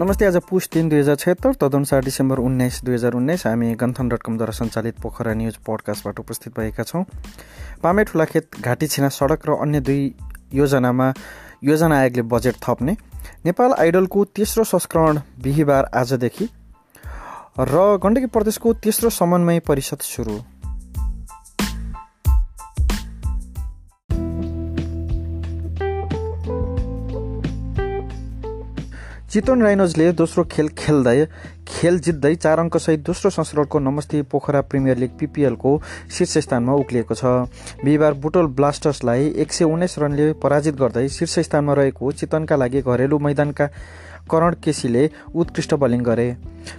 नमस्ते आज पुस तिन दुई हजार छत्तर तदनुसार डिसेम्बर उन्नाइस दुई हजार उन्नाइस हामी गन्थन डट कमद्वारा सञ्चालित पोखरा न्युज पडकास्टबाट उपस्थित भएका छौँ। पामे ठुलाखेत घाँटी छिना सडक र अन्य दुई योजनामा योजना आयोगले बजेट थप्ने। नेपाल आइडलको तेस्रो संस्करण बिहिबार आजदेखि। र गण्डकी प्रदेशको तेस्रो समन्वय परिषद सुरु। चितवन राइनोजले दोस्रो खेल खेल्दै खेल जित्दै चार अङ्कसहित दोस्रो संस्करणको नमस्ते पोखरा प्रिमियर लिग पिपिएलको शीर्ष स्थानमा उक्लिएको छ। बिहिबार बुटोल ब्लास्टर्सलाई एक सय उन्नाइस रनले पराजित गर्दै शीर्ष स्थानमा रहेको चितवनका लागि घरेलु मैदानका करण केसीले उत्कृष्ट बलिङ गरे।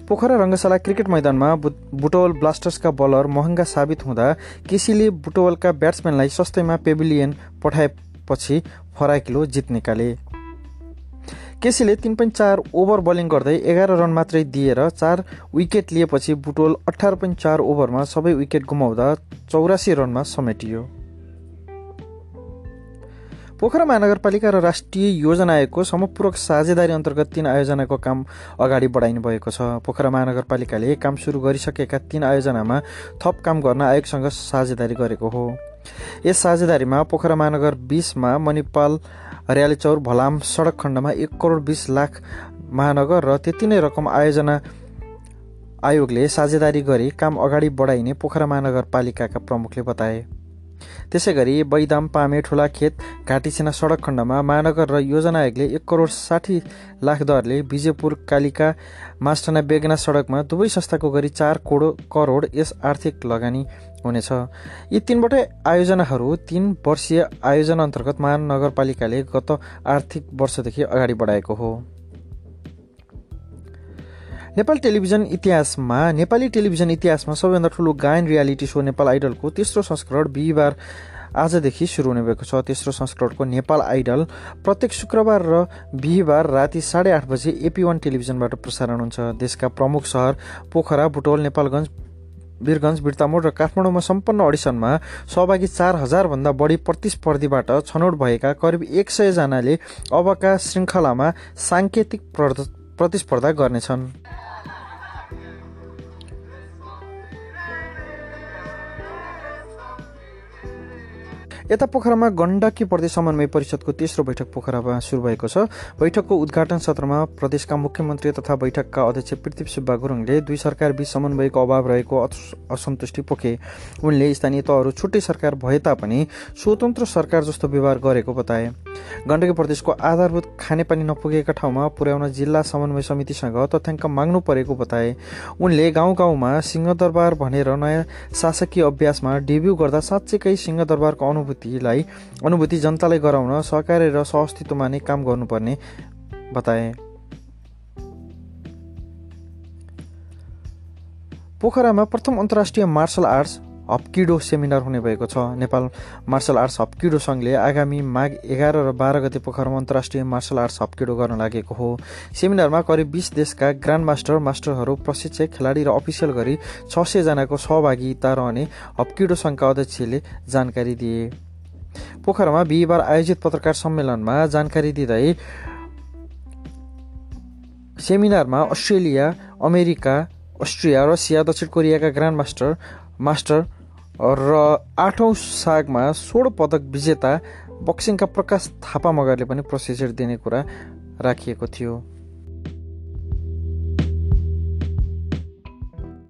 पोखरा रङ्गशाला क्रिकेट मैदानमा बुटोल ब्लास्टर्सका बलर महँगा साबित हुँदा केसीले बुटोलका ब्याट्सम्यानलाई सस्तैमा पेभिलियन पठाएपछि फराकिलो जित निकाले केसीले तिन पोइन्ट चार ओभर बलिङ गर्दै एघार रन मात्रै दिएर चार विकेट लिएपछि बुटोल अठार पोइन्ट चार ओभरमा सबै विकेट गुमाउँदा चौरासी रनमा समेटियो। पोखरा महानगरपालिका र राष्ट्रिय योजना आयोगको समपूरक साझेदारी अन्तर्गत तीन आयोजनाको काम अगाडि बढाइनु भएको छ। पोखरा महानगरपालिकाले काम सुरु गरिसकेका तीन आयोजनामा थप काम गर्न आयोगसँग साझेदारी गरेको हो। यस साझेदारीमा पोखरा महानगर बिसमा मणिपाल हरियाली चौर भलाम सडक खण्डमा एक करोड बिस लाख महानगर र त्यति नै रकम आयोजना आयोगले साझेदारी गरी काम अगाडि बढाइने पोखरा महानगरपालिकाका प्रमुखले बताए। त्यसै गरी बैदाम पामे ठुलाखेत घाँटीसेना सडक खण्डमा महानगर र योजना आयोगले एक करोड साठी लाख दरले विजयपुर कालिका मास्टना बेगना सडकमा दुवै संस्थाको गरी चार करोड यस आर्थिक लगानी हुनेछ। यी तिनवटै आयोजनाहरू तीन वर्षीय आयोजना अन्तर्गत महानगरपालिकाले गत आर्थिक वर्षदेखि अगाडि बढाएको हो। नेपाल टेलिभिजन इतिहासमा नेपाली टेलिभिजन इतिहासमा सबैभन्दा ठुलो गायन रियालिटी सो नेपाल आइडलको तेस्रो संस्करण बिहिबार आजदेखि सुरु हुने भएको छ। तेस्रो संस्करणको नेपाल आइडल प्रत्येक शुक्रबार र बिहिबार राति साढे आठ बजे एपी वान टेलिभिजनबाट प्रसारण हुन्छ। देशका प्रमुख सहर पोखरा बुटोल नेपालगञ्ज वीरगञ्ज बिर्तामोड र काठमाडौँमा सम्पन्न अडिसनमा सहभागी चार हजारभन्दा बढी प्रतिस्पर्धीबाट छनौट भएका करिब एक सयजनाले अबका श्रृङ्खलामा साङ्केतिक प्रतिस्पर्धा गर्नेछन्। यता पोखरामा गण्डकी प्रदेश समन्वय परिषदको तेस्रो बैठक पोखरामा सुरु भएको छ। बैठकको उद्घाटन सत्रमा प्रदेशका मुख्यमन्त्री तथा बैठकका अध्यक्ष पृथ्वी सुब्बा गुरुङले दुई सरकार बीच समन्वयको अभाव रहेको असन्तुष्टि पोखे। उनले स्थानीय तहहरू छुट्टै सरकार भए तापनि स्वतन्त्र सरकार जस्तो व्यवहार गरेको बताए। गण्डकी प्रदेशको आधारभूत खानेपानी नपुगेका ठाउँमा पुर्याउन जिल्ला समन्वय समितिसँग तथ्याङ्क माग्नु परेको बताए। उनले गाउँ गाउँमा सिंहदरबार भनेर नयाँ शासकीय अभ्यासमा डेब्यू गर्दा साँच्चैकै सिंहदरबारको अनुभूति अनुभूतिलाई अनुभूति जनतालाई गराउन सहकार्य र सहअस्तित्वमा नै काम गर्नुपर्ने बताए। पोखरामा प्रथम अन्तर्राष्ट्रिय मार्सल आर्ट्स हप्किडो सेमिनार हुने भएको छ। नेपाल मार्सल आर्ट्स हप्किडो सङ्घले आगामी माघ एघार र बाह्र गते पोखरामा अन्तर्राष्ट्रिय मार्सल आर्ट्स हप्किडो गर्न लागेको हो। सेमिनारमा करिब बिस देशका ग्रान्ड मास्टर मास्टरहरू प्रशिक्षक खेलाडी र अफिसियल गरी छ सयजनाको सहभागिता रहने हप्किडो सङ्घका अध्यक्षले जानकारी दिए। पोखरामा बिहिबार आयोजित पत्रकार सम्मेलनमा जानकारी दिँदै सेमिनारमा अस्ट्रेलिया अमेरिका अस्ट्रिया रसिया दक्षिण कोरियाका ग्रान्ड मास्टर मास्टर र आठौँ सागमा सोह्र पदक विजेता बक्सिङका प्रकाश थापा मगरले पनि प्रोसिजर दिने कुरा राखिएको थियो।